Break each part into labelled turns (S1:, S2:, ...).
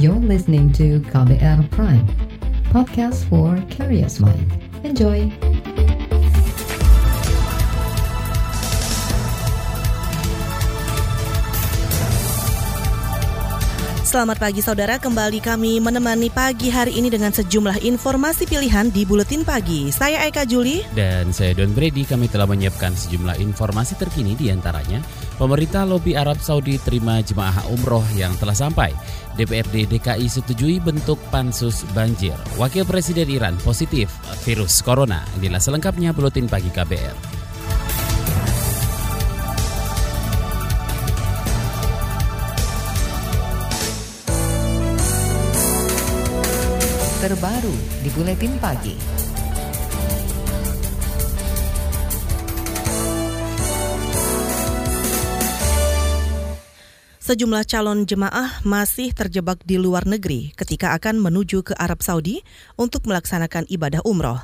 S1: You're listening to KBR Prime, podcast for curious mind. Enjoy!
S2: Selamat pagi saudara, kembali kami menemani pagi hari ini dengan sejumlah informasi pilihan di Buletin Pagi. Saya Eka Juli.
S3: Dan saya Don Brady, kami telah menyiapkan sejumlah informasi terkini di antaranya Pemerintah lobi Arab Saudi terima jemaah umroh yang telah sampai. DPRD DKI setujui bentuk pansus banjir. Wakil Presiden Iran positif virus corona. Inilah selengkapnya Buletin Pagi KBR.
S1: terbaru di Buletin Pagi.
S2: Sejumlah calon jemaah masih terjebak di luar negeri ketika akan menuju ke Arab Saudi untuk melaksanakan ibadah umroh.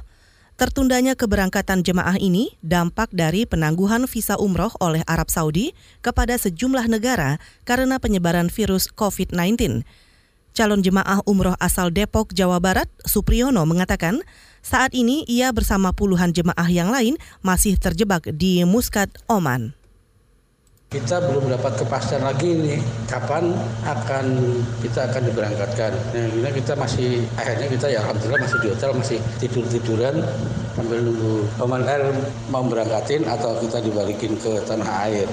S2: Tertundanya keberangkatan jemaah ini dampak dari penangguhan visa umroh oleh Arab Saudi kepada sejumlah negara karena penyebaran virus COVID-19. Calon jemaah umroh asal Depok, Jawa Barat, Supriyono mengatakan saat ini ia bersama puluhan jemaah yang lain masih terjebak di Muscat, Oman.
S4: Kita belum dapat kepastian lagi nih kapan akan kita akan diberangkatkan. Nah, ini kita masih akhirnya kita ya alhamdulillah masih di hotel masih tidur tiduran sambil nunggu Oman Air mau berangkatin atau kita dibalikin ke tanah air.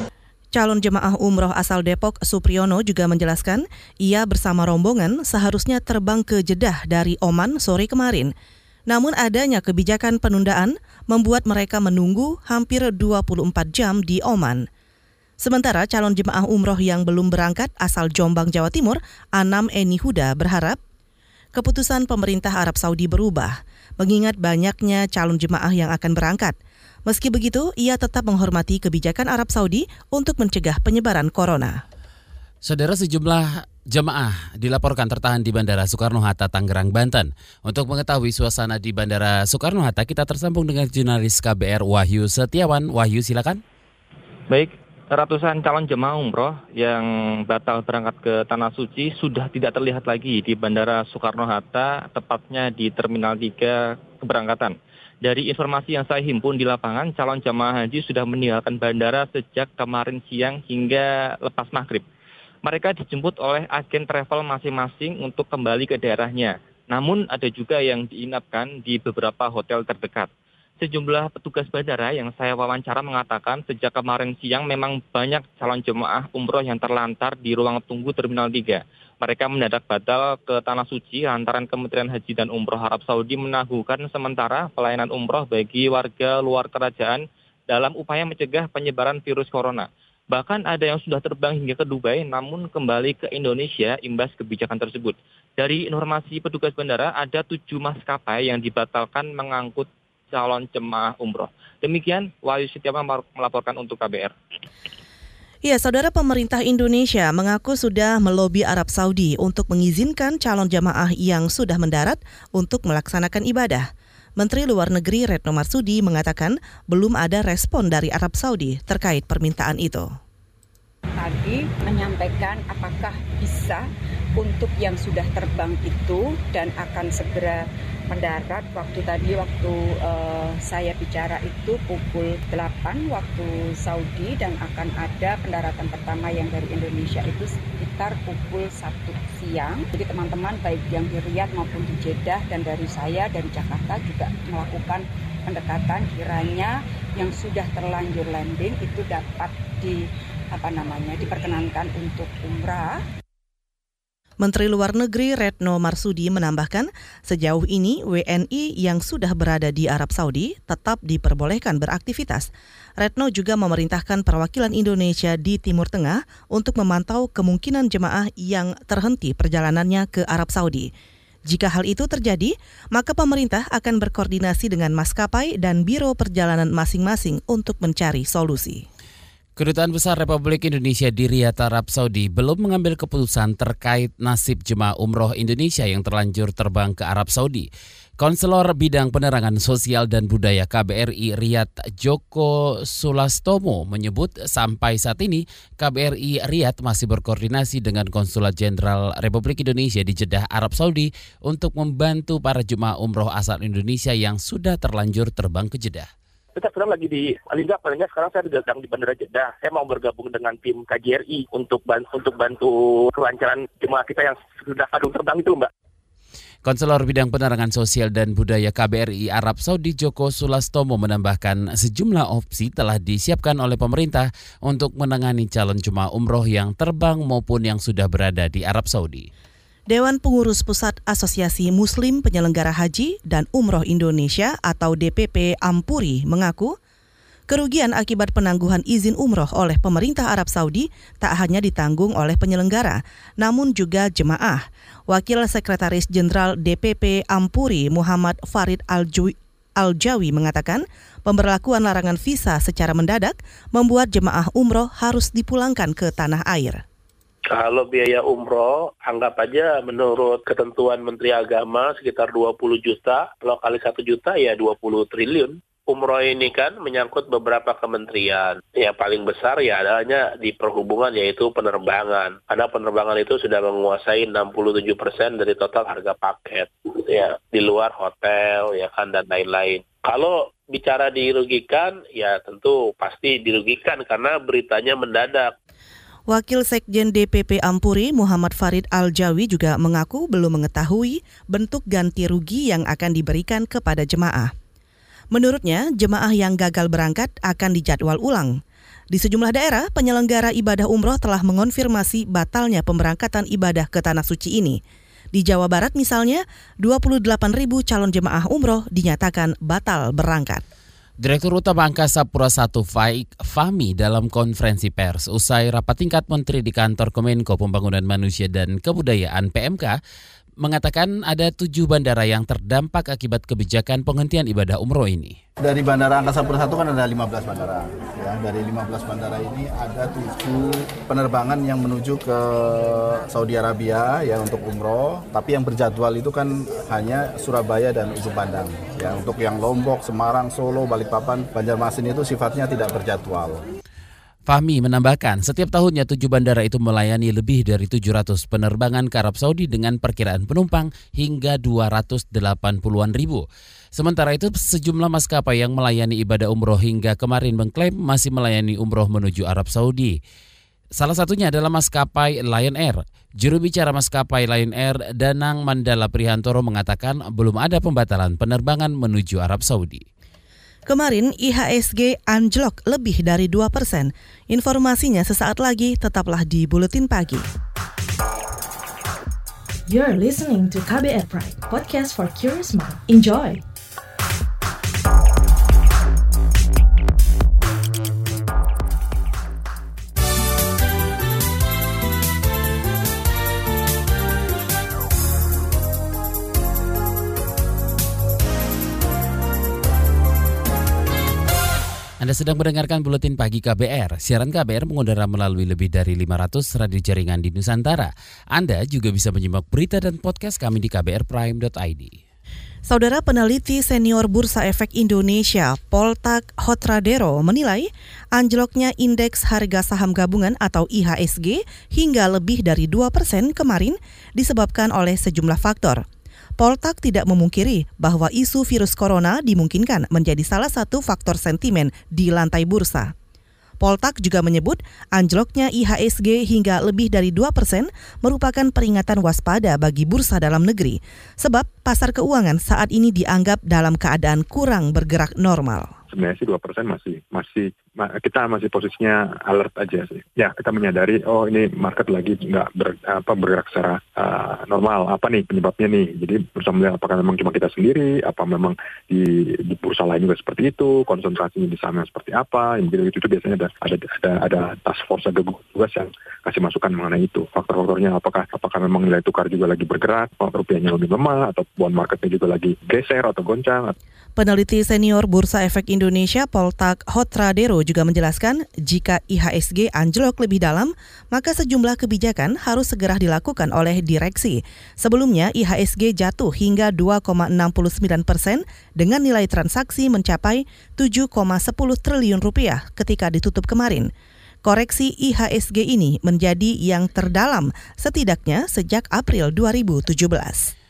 S2: Calon jemaah umroh asal Depok, Supriyono juga menjelaskan, ia bersama rombongan seharusnya terbang ke Jeddah dari Oman sore kemarin. Namun adanya kebijakan penundaan membuat mereka menunggu hampir 24 jam di Oman. Sementara calon jemaah umroh yang belum berangkat asal Jombang, Jawa Timur, Anam Eni Huda berharap keputusan pemerintah Arab Saudi berubah, mengingat banyaknya calon jemaah yang akan berangkat – Meski begitu, ia tetap menghormati kebijakan Arab Saudi untuk mencegah penyebaran corona.
S3: Saudara sejumlah jemaah dilaporkan tertahan di Bandara Soekarno-Hatta, Tangerang, Banten. Untuk mengetahui suasana di Bandara Soekarno-Hatta, kita tersambung dengan jurnalis KBR Wahyu Setiawan. Wahyu, silakan.
S5: Baik, ratusan calon jemaah umroh yang batal berangkat ke Tanah Suci sudah tidak terlihat lagi di Bandara Soekarno-Hatta, tepatnya di Terminal 3 keberangkatan. Dari informasi yang saya himpun di lapangan, calon jamaah haji sudah meninggalkan bandara sejak kemarin siang hingga lepas maghrib. Mereka dijemput oleh agen travel masing-masing untuk kembali ke daerahnya. Namun ada juga yang diinapkan di beberapa hotel terdekat. Sejumlah petugas bandara yang saya wawancara mengatakan sejak kemarin siang memang banyak calon jemaah umroh yang terlantar di ruang tunggu Terminal 3 mereka mendadak batal ke Tanah Suci lantaran Kementerian Haji dan Umroh Arab Saudi menangguhkan sementara pelayanan umroh bagi warga luar kerajaan dalam upaya mencegah penyebaran virus corona. Bahkan ada yang sudah terbang hingga ke Dubai namun kembali ke Indonesia imbas kebijakan tersebut. Dari informasi petugas bandara, ada tujuh maskapai yang dibatalkan mengangkut calon jemaah umroh. Demikian Wahyu Setiawan melaporkan untuk KBR.
S2: Ya, saudara pemerintah Indonesia mengaku sudah melobi Arab Saudi untuk mengizinkan calon jamaah yang sudah mendarat untuk melaksanakan ibadah. Menteri Luar Negeri Retno Marsudi mengatakan belum ada respon dari Arab Saudi terkait permintaan itu.
S6: Tadi menyampaikan apakah bisa untuk yang sudah terbang itu dan akan segera mendarat waktu tadi waktu uh, saya bicara itu pukul 8 waktu Saudi dan akan ada pendaratan pertama yang dari Indonesia itu sekitar pukul 1 siang. Jadi teman-teman baik yang di Riyadh maupun di Jeddah dan dari saya dari Jakarta juga melakukan pendekatan kiranya yang sudah terlanjur landing itu dapat di apa namanya diperkenankan untuk umrah
S2: Menteri Luar Negeri Retno Marsudi menambahkan, sejauh ini WNI yang sudah berada di Arab Saudi tetap diperbolehkan beraktivitas. Retno juga memerintahkan perwakilan Indonesia di Timur Tengah untuk memantau kemungkinan jemaah yang terhenti perjalanannya ke Arab Saudi. Jika hal itu terjadi, maka pemerintah akan berkoordinasi dengan maskapai dan biro perjalanan masing-masing untuk mencari solusi.
S3: Kedutaan Besar Republik Indonesia di Riyadh Arab Saudi belum mengambil keputusan terkait nasib jemaah umroh Indonesia yang terlanjur terbang ke Arab Saudi. Konselor Bidang Penerangan Sosial dan Budaya KBRI Riyad Joko Sulastomo menyebut sampai saat ini KBRI Riyad masih berkoordinasi dengan Konsulat Jenderal Republik Indonesia di Jeddah, Arab Saudi untuk membantu para jemaah umroh asal Indonesia yang sudah terlanjur terbang ke Jeddah
S7: kita sekarang lagi di paling palingnya sekarang saya sedang di Bandara Jeddah. Saya mau bergabung dengan tim KJRI untuk bantu untuk bantu kelancaran jemaah kita yang sudah kadung terbang itu, Mbak.
S3: Konselor Bidang Penerangan Sosial dan Budaya KBRI Arab Saudi Joko Sulastomo menambahkan sejumlah opsi telah disiapkan oleh pemerintah untuk menangani calon jemaah umroh yang terbang maupun yang sudah berada di Arab Saudi.
S2: Dewan Pengurus Pusat Asosiasi Muslim Penyelenggara Haji dan Umroh Indonesia atau DPP Ampuri mengaku Kerugian akibat penangguhan izin umroh oleh pemerintah Arab Saudi tak hanya ditanggung oleh penyelenggara, namun juga jemaah. Wakil Sekretaris Jenderal DPP Ampuri Muhammad Farid Al-Jawi mengatakan pemberlakuan larangan visa secara mendadak membuat jemaah umroh harus dipulangkan ke tanah air.
S7: Kalau biaya umroh, anggap aja menurut ketentuan Menteri Agama sekitar 20 juta, kalau kali 1 juta ya 20 triliun umroh ini kan menyangkut beberapa kementerian. Yang paling besar ya adanya di perhubungan yaitu penerbangan. Karena penerbangan itu sudah menguasai 67 persen dari total harga paket. Ya, di luar hotel ya kan dan lain-lain. Kalau bicara dirugikan, ya tentu pasti dirugikan karena beritanya mendadak.
S2: Wakil Sekjen DPP Ampuri Muhammad Farid Al-Jawi juga mengaku belum mengetahui bentuk ganti rugi yang akan diberikan kepada jemaah. Menurutnya, jemaah yang gagal berangkat akan dijadwal ulang. Di sejumlah daerah, penyelenggara ibadah umroh telah mengonfirmasi batalnya pemberangkatan ibadah ke Tanah Suci ini. Di Jawa Barat misalnya, 28 ribu calon jemaah umroh dinyatakan batal berangkat.
S3: Direktur Utama Angkasa Pura I Faik Fahmi dalam konferensi pers usai rapat tingkat Menteri di kantor Kemenko Pembangunan Manusia dan Kebudayaan PMK mengatakan ada tujuh bandara yang terdampak akibat kebijakan penghentian ibadah umroh ini.
S8: Dari Bandara Angkasa I kan ada 15 bandara. Ya, dari 15 bandara ini ada tujuh penerbangan yang menuju ke Saudi Arabia ya untuk umroh. Tapi yang berjadwal itu kan hanya Surabaya dan Ujung Pandang. Ya, untuk yang Lombok, Semarang, Solo, Balikpapan, Banjarmasin itu sifatnya tidak berjadwal.
S3: Fahmi menambahkan, setiap tahunnya tujuh bandara itu melayani lebih dari 700 penerbangan ke Arab Saudi dengan perkiraan penumpang hingga 280-an ribu. Sementara itu, sejumlah maskapai yang melayani ibadah umroh hingga kemarin mengklaim masih melayani umroh menuju Arab Saudi. Salah satunya adalah maskapai Lion Air. Juru bicara maskapai Lion Air, Danang Mandala Prihantoro mengatakan belum ada pembatalan penerbangan menuju Arab Saudi.
S2: Kemarin IHSG anjlok lebih dari 2 persen. Informasinya sesaat lagi tetaplah di Buletin Pagi.
S9: You're listening to KBR Pride, podcast for curious mind. Enjoy!
S3: Anda sedang mendengarkan Buletin Pagi KBR. Siaran KBR mengudara melalui lebih dari 500 radio jaringan di Nusantara. Anda juga bisa menyimak berita dan podcast kami di kbrprime.id.
S2: Saudara peneliti senior Bursa Efek Indonesia, Poltak Hotradero, menilai anjloknya indeks harga saham gabungan atau IHSG hingga lebih dari 2 persen kemarin disebabkan oleh sejumlah faktor. Poltak tidak memungkiri bahwa isu virus corona dimungkinkan menjadi salah satu faktor sentimen di lantai bursa. Poltak juga menyebut anjloknya IHSG hingga lebih dari 2 persen merupakan peringatan waspada bagi bursa dalam negeri, sebab pasar keuangan saat ini dianggap dalam keadaan kurang bergerak normal
S10: sebenarnya sih dua persen masih masih kita masih posisinya alert aja sih. Ya kita menyadari oh ini market lagi nggak ber, apa bergerak secara uh, normal. Apa nih penyebabnya nih? Jadi bersama melihat apakah memang cuma kita sendiri, apa memang di, di bursa lain juga seperti itu, konsentrasinya di sana seperti apa? Yang begitu itu biasanya ada ada ada, ada task force ada tugas yang kasih masukan mengenai itu. Faktor-faktornya apakah apakah memang nilai tukar juga lagi bergerak, rupiahnya lebih lemah atau bond marketnya juga lagi geser atau goncang.
S2: Peneliti senior Bursa Efek Indonesia Poltak Hotradero juga menjelaskan jika IHSG anjlok lebih dalam, maka sejumlah kebijakan harus segera dilakukan oleh direksi. Sebelumnya IHSG jatuh hingga 2,69 persen dengan nilai transaksi mencapai 7,10 triliun rupiah ketika ditutup kemarin. Koreksi IHSG ini menjadi yang terdalam setidaknya sejak April 2017.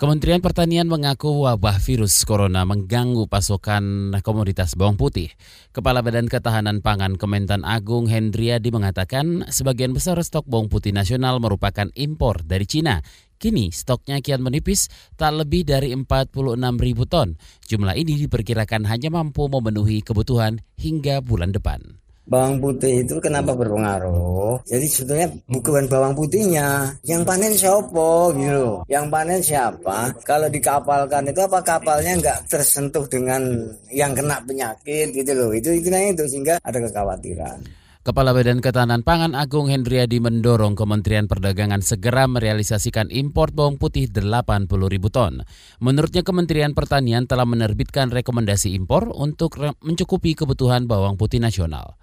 S3: Kementerian Pertanian mengaku wabah virus corona mengganggu pasokan komoditas bawang putih. Kepala Badan Ketahanan Pangan Kementan Agung Hendriadi mengatakan sebagian besar stok bawang putih nasional merupakan impor dari Cina. Kini stoknya kian menipis tak lebih dari 46 ribu ton. Jumlah ini diperkirakan hanya mampu memenuhi kebutuhan hingga bulan depan
S11: bawang putih itu kenapa berpengaruh? Jadi sebetulnya bukan bawang putihnya, yang panen siapa gitu loh. Yang panen siapa? Kalau dikapalkan itu apa kapalnya nggak tersentuh dengan yang kena penyakit gitu loh. Itu itu itu sehingga ada kekhawatiran.
S3: Kepala Badan Ketahanan Pangan Agung Hendriadi mendorong Kementerian Perdagangan segera merealisasikan impor bawang putih 80 ribu ton. Menurutnya Kementerian Pertanian telah menerbitkan rekomendasi impor untuk mencukupi kebutuhan bawang putih nasional.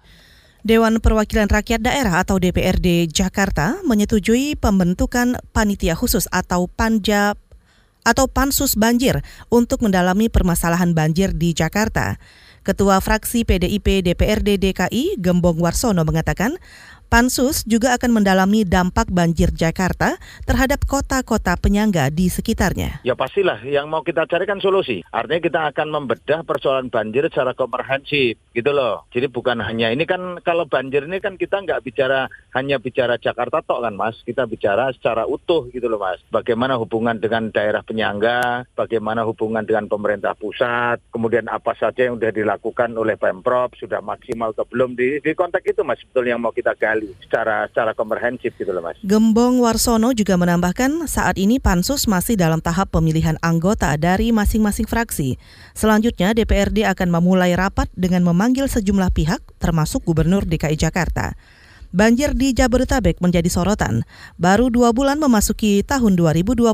S2: Dewan Perwakilan Rakyat Daerah atau DPRD Jakarta menyetujui pembentukan panitia khusus atau panja atau pansus banjir untuk mendalami permasalahan banjir di Jakarta. Ketua fraksi PDIP DPRD DKI Gembong Warsono mengatakan Pansus juga akan mendalami dampak banjir Jakarta terhadap kota-kota penyangga di sekitarnya.
S12: Ya pastilah, yang mau kita carikan solusi. Artinya kita akan membedah persoalan banjir secara komprehensif, gitu loh. Jadi bukan hanya ini kan kalau banjir ini kan kita nggak bicara hanya bicara Jakarta tok kan mas, kita bicara secara utuh gitu loh mas. Bagaimana hubungan dengan daerah penyangga, bagaimana hubungan dengan pemerintah pusat, kemudian apa saja yang sudah dilakukan oleh pemprov, sudah maksimal atau belum di, di konteks itu mas betul yang mau kita gali secara secara komprehensif gitu loh Mas.
S2: Gembong Warsono juga menambahkan saat ini Pansus masih dalam tahap pemilihan anggota dari masing-masing fraksi. Selanjutnya DPRD akan memulai rapat dengan memanggil sejumlah pihak termasuk Gubernur DKI Jakarta. Banjir di Jabodetabek menjadi sorotan. Baru dua bulan memasuki tahun 2020,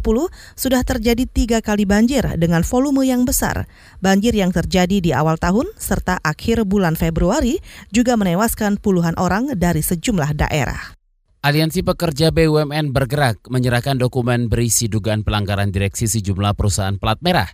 S2: sudah terjadi tiga kali banjir dengan volume yang besar. Banjir yang terjadi di awal tahun serta akhir bulan Februari juga menewaskan puluhan orang dari sejumlah daerah.
S3: Aliansi Pekerja BUMN bergerak menyerahkan dokumen berisi dugaan pelanggaran direksi sejumlah perusahaan plat merah.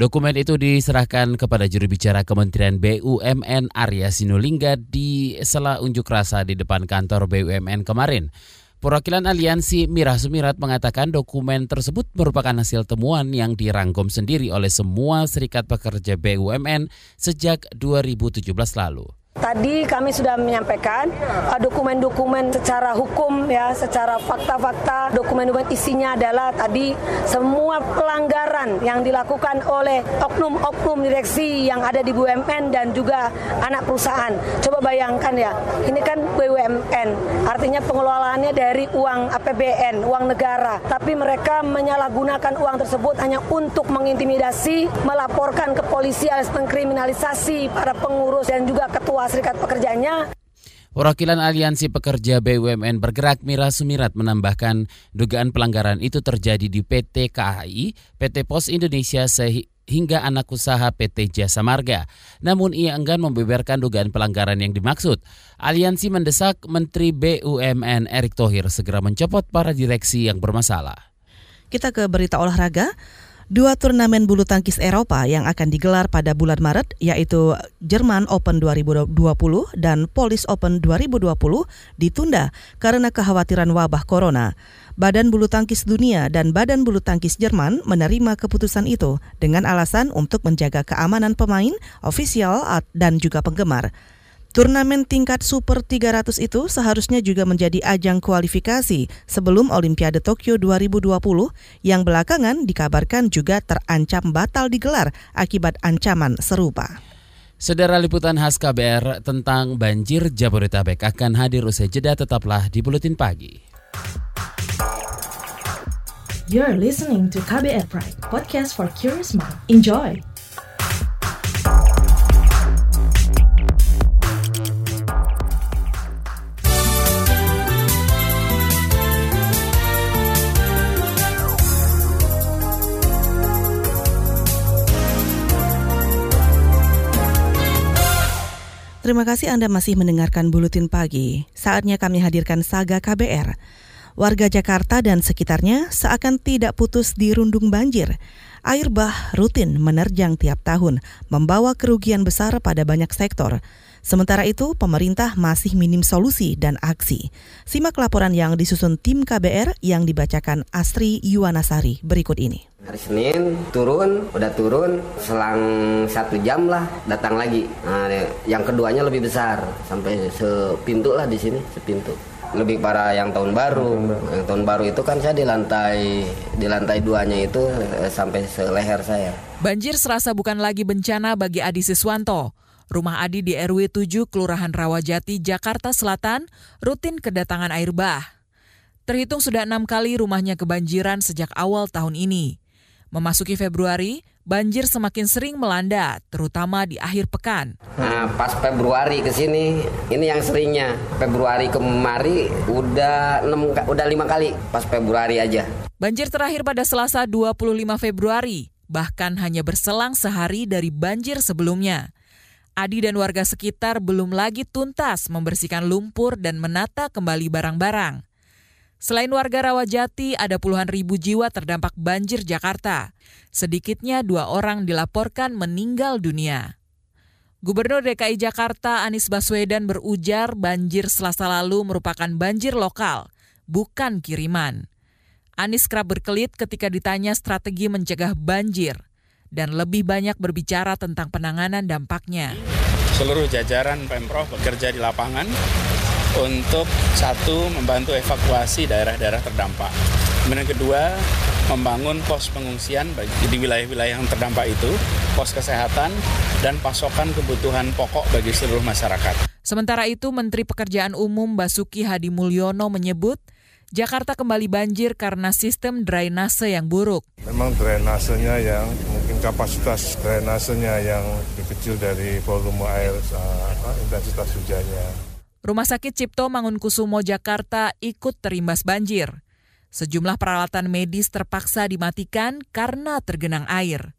S3: Dokumen itu diserahkan kepada juru bicara Kementerian BUMN Arya Sinulinga di sela unjuk rasa di depan kantor BUMN kemarin. Perwakilan aliansi Mirah Sumirat mengatakan dokumen tersebut merupakan hasil temuan yang dirangkum sendiri oleh semua serikat pekerja BUMN sejak 2017 lalu.
S13: Tadi kami sudah menyampaikan uh, dokumen-dokumen secara hukum ya, secara fakta-fakta, dokumen-dokumen isinya adalah tadi semua pelanggaran yang dilakukan oleh oknum-oknum direksi yang ada di BUMN dan juga anak perusahaan. Coba bayangkan ya, ini kan BUMN, artinya pengelolaannya dari uang APBN, uang negara, tapi mereka menyalahgunakan uang tersebut hanya untuk mengintimidasi, melaporkan ke polisi alias mengkriminalisasi para pengurus dan juga ketua ketua serikat pekerjanya.
S3: Perwakilan Aliansi Pekerja BUMN Bergerak Mira Sumirat menambahkan dugaan pelanggaran itu terjadi di PT KAI, PT Pos Indonesia hingga anak usaha PT Jasa Marga. Namun ia enggan membeberkan dugaan pelanggaran yang dimaksud. Aliansi mendesak Menteri BUMN Erick Thohir segera mencopot para direksi yang bermasalah.
S2: Kita ke berita olahraga. Dua turnamen bulu tangkis Eropa yang akan digelar pada bulan Maret yaitu Jerman Open 2020 dan Polish Open 2020 ditunda karena kekhawatiran wabah corona. Badan Bulu Tangkis Dunia dan Badan Bulu Tangkis Jerman menerima keputusan itu dengan alasan untuk menjaga keamanan pemain, ofisial, dan juga penggemar. Turnamen tingkat Super 300 itu seharusnya juga menjadi ajang kualifikasi sebelum Olimpiade Tokyo 2020 yang belakangan dikabarkan juga terancam batal digelar akibat ancaman serupa.
S3: Saudara liputan khas KBR tentang banjir Jabodetabek akan hadir usai jeda tetaplah di Buletin Pagi.
S9: You're listening to KBR Pride, podcast for curious mind. Enjoy!
S2: Terima kasih Anda masih mendengarkan Buletin Pagi. Saatnya kami hadirkan Saga KBR. Warga Jakarta dan sekitarnya seakan tidak putus dirundung banjir. Air bah rutin menerjang tiap tahun, membawa kerugian besar pada banyak sektor. Sementara itu, pemerintah masih minim solusi dan aksi. Simak laporan yang disusun tim KBR yang dibacakan Astri Yuwanasari berikut ini.
S14: Hari Senin turun, udah turun, selang satu jam lah datang lagi. Nah, yang keduanya lebih besar, sampai sepintu lah di sini, sepintu lebih parah yang tahun baru. Yang tahun baru itu kan saya di lantai di lantai duanya itu eh, sampai seleher saya.
S15: Banjir serasa bukan lagi bencana bagi Adi Siswanto. Rumah Adi di RW 7 Kelurahan Rawajati, Jakarta Selatan rutin kedatangan air bah. Terhitung sudah enam kali rumahnya kebanjiran sejak awal tahun ini. Memasuki Februari, banjir semakin sering melanda, terutama di akhir pekan.
S14: Nah, pas Februari ke sini, ini yang seringnya. Februari kemari udah 6 udah 5 kali pas Februari aja.
S15: Banjir terakhir pada Selasa 25 Februari, bahkan hanya berselang sehari dari banjir sebelumnya. Adi dan warga sekitar belum lagi tuntas membersihkan lumpur dan menata kembali barang-barang. Selain warga Rawajati, ada puluhan ribu jiwa terdampak banjir Jakarta. Sedikitnya dua orang dilaporkan meninggal dunia. Gubernur DKI Jakarta Anies Baswedan berujar banjir selasa lalu merupakan banjir lokal, bukan kiriman. Anies kerap berkelit ketika ditanya strategi mencegah banjir dan lebih banyak berbicara tentang penanganan dampaknya.
S16: Seluruh jajaran Pemprov bekerja di lapangan untuk satu membantu evakuasi daerah-daerah terdampak. Kemudian kedua, membangun pos pengungsian di wilayah-wilayah yang terdampak itu, pos kesehatan dan pasokan kebutuhan pokok bagi seluruh masyarakat.
S15: Sementara itu, Menteri Pekerjaan Umum Basuki Hadi Mulyono menyebut Jakarta kembali banjir karena sistem drainase yang buruk.
S17: Memang drainasenya yang mungkin kapasitas drainasenya yang lebih kecil dari volume air uh, intensitas hujannya.
S15: Rumah Sakit Cipto Mangunkusumo Jakarta ikut terimbas banjir. Sejumlah peralatan medis terpaksa dimatikan karena tergenang air.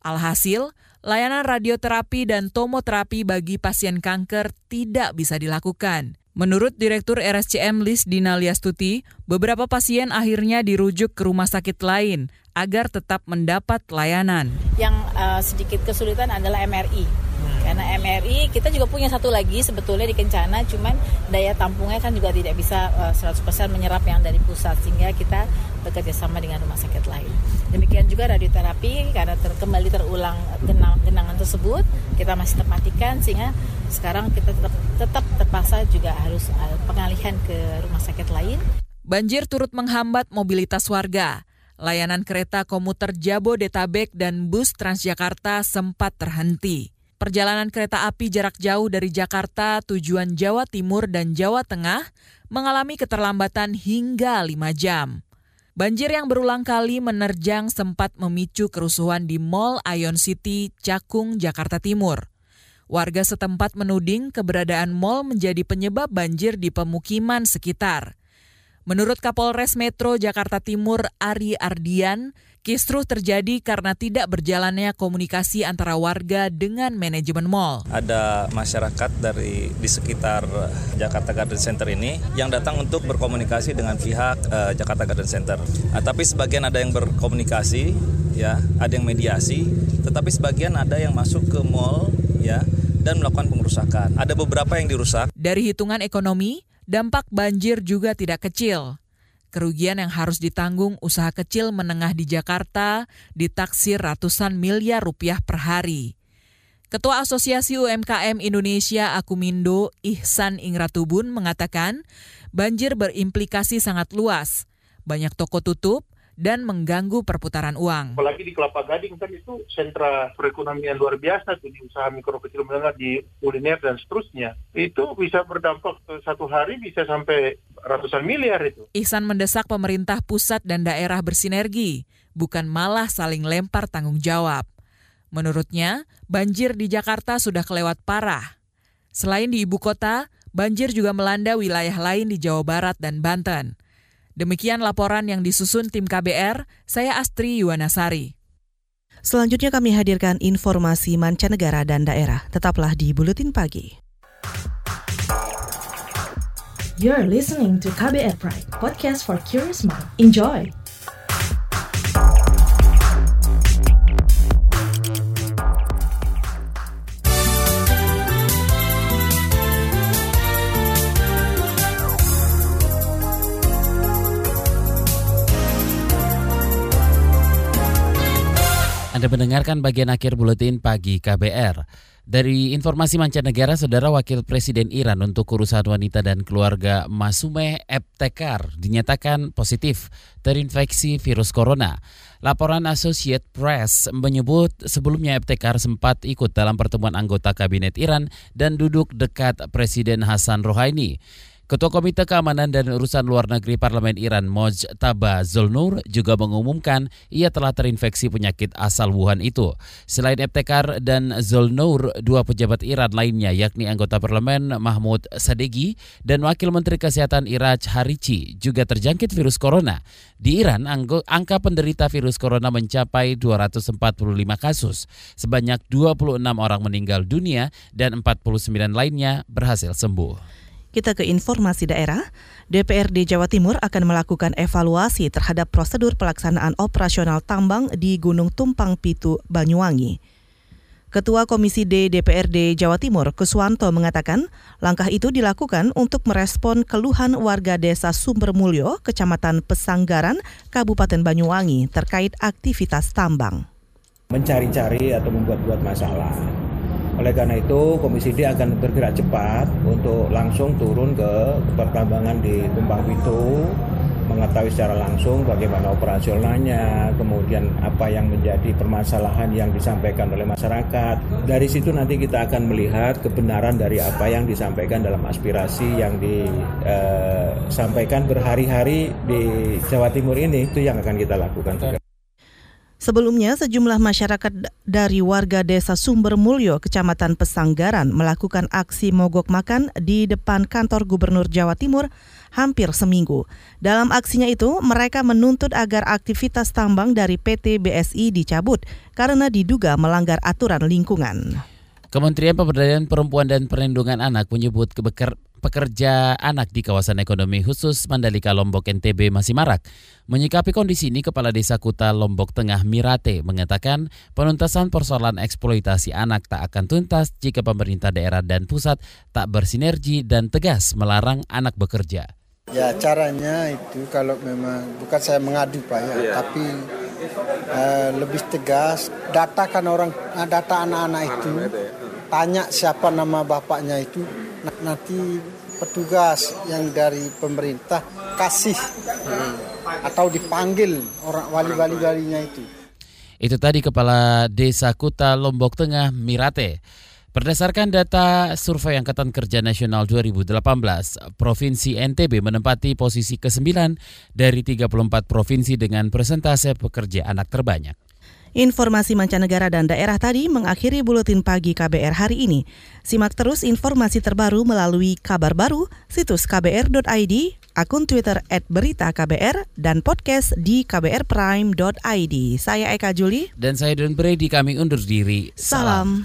S15: Alhasil, layanan radioterapi dan tomoterapi bagi pasien kanker tidak bisa dilakukan. Menurut Direktur RSCM Lis Dina Liastuti, beberapa pasien akhirnya dirujuk ke rumah sakit lain agar tetap mendapat layanan.
S18: Yang uh, sedikit kesulitan adalah MRI karena MRI kita juga punya satu lagi sebetulnya di Kencana, cuman daya tampungnya kan juga tidak bisa uh, eh, 100% menyerap yang dari pusat sehingga kita bekerja sama dengan rumah sakit lain. Demikian juga radioterapi karena ter kembali terulang genang genangan tersebut kita masih termatikan sehingga sekarang kita tetap tetap terpaksa juga harus uh, pengalihan ke rumah sakit lain.
S15: Banjir turut menghambat mobilitas warga. Layanan kereta komuter Jabodetabek dan bus Transjakarta sempat terhenti. Perjalanan kereta api jarak jauh dari Jakarta tujuan Jawa Timur dan Jawa Tengah mengalami keterlambatan hingga 5 jam. Banjir yang berulang kali menerjang sempat memicu kerusuhan di Mall Ion City, Cakung, Jakarta Timur. Warga setempat menuding keberadaan mall menjadi penyebab banjir di pemukiman sekitar. Menurut Kapolres Metro Jakarta Timur Ari Ardian, Kisruh terjadi karena tidak berjalannya komunikasi antara warga dengan manajemen mall.
S19: Ada masyarakat dari di sekitar Jakarta Garden Center ini yang datang untuk berkomunikasi dengan pihak uh, Jakarta Garden Center. Nah, tapi sebagian ada yang berkomunikasi, ya, ada yang mediasi, tetapi sebagian ada yang masuk ke mall, ya, dan melakukan pengerusakan. Ada beberapa yang dirusak.
S15: Dari hitungan ekonomi, dampak banjir juga tidak kecil. Kerugian yang harus ditanggung usaha kecil menengah di Jakarta ditaksir ratusan miliar rupiah per hari. Ketua Asosiasi UMKM Indonesia Akumindo Ihsan Ingratubun mengatakan banjir berimplikasi sangat luas. Banyak toko tutup, dan mengganggu perputaran uang.
S20: Apalagi di Kelapa Gading kan itu sentra perekonomian luar biasa tuh di usaha mikro kecil menengah di kuliner dan seterusnya. Itu bisa berdampak satu hari bisa sampai ratusan miliar itu.
S15: Ihsan mendesak pemerintah pusat dan daerah bersinergi, bukan malah saling lempar tanggung jawab. Menurutnya, banjir di Jakarta sudah kelewat parah. Selain di ibu kota, banjir juga melanda wilayah lain di Jawa Barat dan Banten. Demikian laporan yang disusun tim KBR, saya Astri Yuwanasari.
S2: Selanjutnya kami hadirkan informasi mancanegara dan daerah. Tetaplah di Buletin Pagi.
S9: You're listening to KBR Pride, podcast for curious mind. Enjoy!
S3: Anda mendengarkan bagian akhir buletin pagi KBR. Dari informasi mancanegara, Saudara Wakil Presiden Iran untuk urusan wanita dan keluarga Masumeh Ebtekar dinyatakan positif terinfeksi virus corona. Laporan Associate Press menyebut sebelumnya Ebtekar sempat ikut dalam pertemuan anggota kabinet Iran dan duduk dekat Presiden Hasan Rouhani. Ketua Komite Keamanan dan Urusan Luar Negeri Parlemen Iran Mojtaba Zolnur juga mengumumkan ia telah terinfeksi penyakit asal Wuhan itu. Selain Ebtekar dan Zolnur, dua pejabat Iran lainnya yakni anggota parlemen Mahmud Sadegi dan Wakil Menteri Kesehatan Iraj Harici juga terjangkit virus corona. Di Iran, angka penderita virus corona mencapai 245 kasus. Sebanyak 26 orang meninggal dunia dan 49 lainnya berhasil sembuh.
S2: Kita ke informasi daerah. DPRD Jawa Timur akan melakukan evaluasi terhadap prosedur pelaksanaan operasional tambang di Gunung Tumpang Pitu, Banyuwangi. Ketua Komisi D DPRD Jawa Timur, Kuswanto, mengatakan langkah itu dilakukan untuk merespon keluhan warga desa Sumbermulyo, Kecamatan Pesanggaran, Kabupaten Banyuwangi terkait aktivitas tambang.
S21: Mencari-cari atau membuat-buat masalah oleh karena itu Komisi D akan bergerak cepat untuk langsung turun ke pertambangan di Tumpang Pitu mengetahui secara langsung bagaimana operasionalnya, kemudian apa yang menjadi permasalahan yang disampaikan oleh masyarakat. Dari situ nanti kita akan melihat kebenaran dari apa yang disampaikan dalam aspirasi yang disampaikan berhari-hari di Jawa Timur ini itu yang akan kita lakukan.
S2: Sebelumnya, sejumlah masyarakat dari warga desa Sumber Mulyo, Kecamatan Pesanggaran, melakukan aksi mogok makan di depan kantor Gubernur Jawa Timur hampir seminggu. Dalam aksinya itu, mereka menuntut agar aktivitas tambang dari PT BSI dicabut karena diduga melanggar aturan lingkungan.
S3: Kementerian Pemberdayaan Perempuan dan Perlindungan Anak menyebut pekerja anak di kawasan ekonomi khusus Mandalika Lombok NTB masih marak. Menyikapi kondisi ini, Kepala Desa Kuta Lombok Tengah Mirate mengatakan penuntasan persoalan eksploitasi anak tak akan tuntas jika pemerintah daerah dan pusat tak bersinergi dan tegas melarang anak bekerja.
S22: Ya caranya itu kalau memang bukan saya mengadu Pak ya, yeah. tapi uh, lebih tegas datakan orang data anak-anak itu, tanya siapa nama bapaknya itu, nanti petugas yang dari pemerintah kasih hmm, atau dipanggil orang wali-wali walinya itu.
S3: Itu tadi Kepala Desa Kuta Lombok Tengah Mirate. Berdasarkan data Survei Angkatan Kerja Nasional 2018, Provinsi NTB menempati posisi ke-9 dari 34 provinsi dengan persentase pekerja anak terbanyak.
S2: Informasi mancanegara dan daerah tadi mengakhiri buletin pagi KBR hari ini. Simak terus informasi terbaru melalui kabar baru, situs kbr.id, akun Twitter @beritaKBR dan podcast di kbrprime.id. Saya Eka Juli
S3: dan saya Don Brady kami undur diri.
S2: Salam.